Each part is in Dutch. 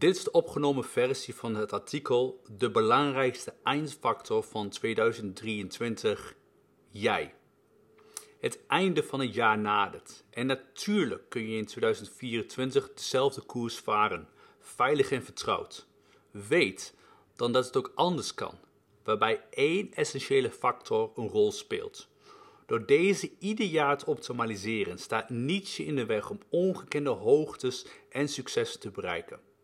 Dit is de opgenomen versie van het artikel De belangrijkste eindfactor van 2023. Jij. Het einde van het jaar nadert en natuurlijk kun je in 2024 dezelfde koers varen, veilig en vertrouwd. Weet dan dat het ook anders kan, waarbij één essentiële factor een rol speelt. Door deze ieder jaar te optimaliseren staat niets je in de weg om ongekende hoogtes en successen te bereiken.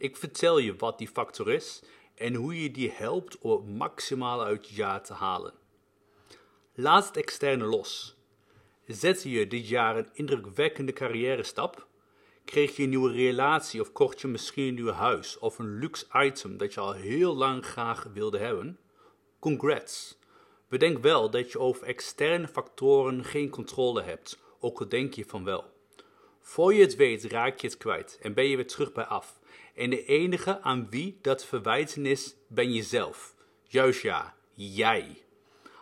Ik vertel je wat die factor is en hoe je die helpt om het maximale uit je jaar te halen. Laat het externe los. Zette je dit jaar een indrukwekkende carrière stap? Kreeg je een nieuwe relatie of kocht je misschien een nieuw huis of een luxe item dat je al heel lang graag wilde hebben? Congrats! Bedenk wel dat je over externe factoren geen controle hebt, ook al denk je van wel. Voor je het weet raak je het kwijt en ben je weer terug bij af. En de enige aan wie dat verwijten is, ben jezelf. Juist ja, jij.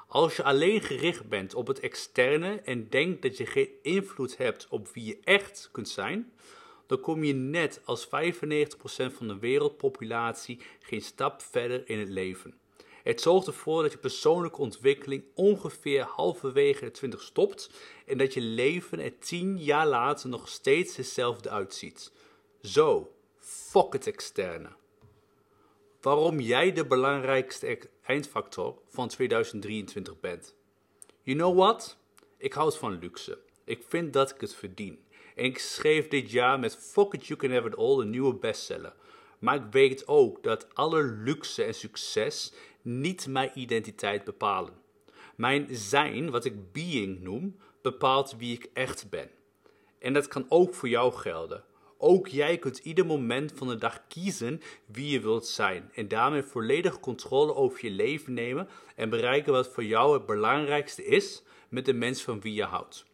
Als je alleen gericht bent op het externe en denkt dat je geen invloed hebt op wie je echt kunt zijn, dan kom je net als 95% van de wereldpopulatie geen stap verder in het leven. Het zorgt ervoor dat je persoonlijke ontwikkeling ongeveer halverwege de 20 stopt en dat je leven er 10 jaar later nog steeds hetzelfde uitziet. Zo, fuck het externe. Waarom jij de belangrijkste eindfactor van 2023 bent. You know what? Ik houd van luxe. Ik vind dat ik het verdien. En ik schreef dit jaar met Fuck It You Can Have It All een nieuwe bestseller. Maar ik weet ook dat alle luxe en succes niet mijn identiteit bepalen. Mijn zijn, wat ik being noem, bepaalt wie ik echt ben. En dat kan ook voor jou gelden. Ook jij kunt ieder moment van de dag kiezen wie je wilt zijn en daarmee volledig controle over je leven nemen en bereiken wat voor jou het belangrijkste is met de mens van wie je houdt.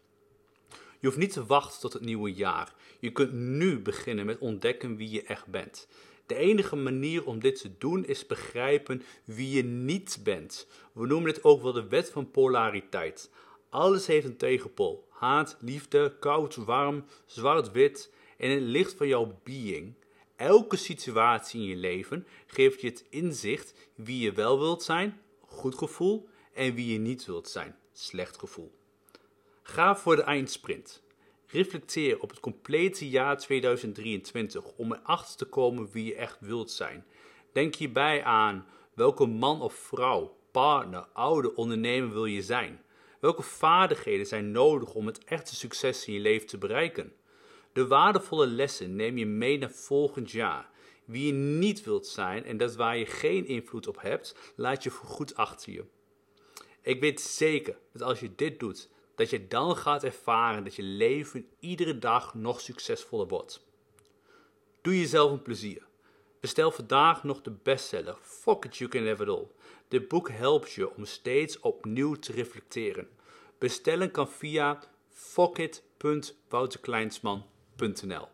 Je hoeft niet te wachten tot het nieuwe jaar. Je kunt nu beginnen met ontdekken wie je echt bent. De enige manier om dit te doen is begrijpen wie je niet bent. We noemen dit ook wel de wet van polariteit. Alles heeft een tegenpol. Haat, liefde, koud, warm, zwart-wit. En het licht van jouw being, elke situatie in je leven geeft je het inzicht wie je wel wilt zijn, goed gevoel, en wie je niet wilt zijn, slecht gevoel. Ga voor de eindsprint. Reflecteer op het complete jaar 2023 om erachter te komen wie je echt wilt zijn. Denk hierbij aan welke man of vrouw, partner, ouder, ondernemer wil je zijn. Welke vaardigheden zijn nodig om het echte succes in je leven te bereiken? De waardevolle lessen neem je mee naar volgend jaar. Wie je niet wilt zijn en dat waar je geen invloed op hebt, laat je voorgoed achter je. Ik weet zeker dat als je dit doet, dat je dan gaat ervaren dat je leven iedere dag nog succesvoller wordt. Doe jezelf een plezier. Bestel vandaag nog de bestseller Fuck It You Can Have It All. Dit boek helpt je om steeds opnieuw te reflecteren. Bestellen kan via fuckit.wouterkleinsman.nl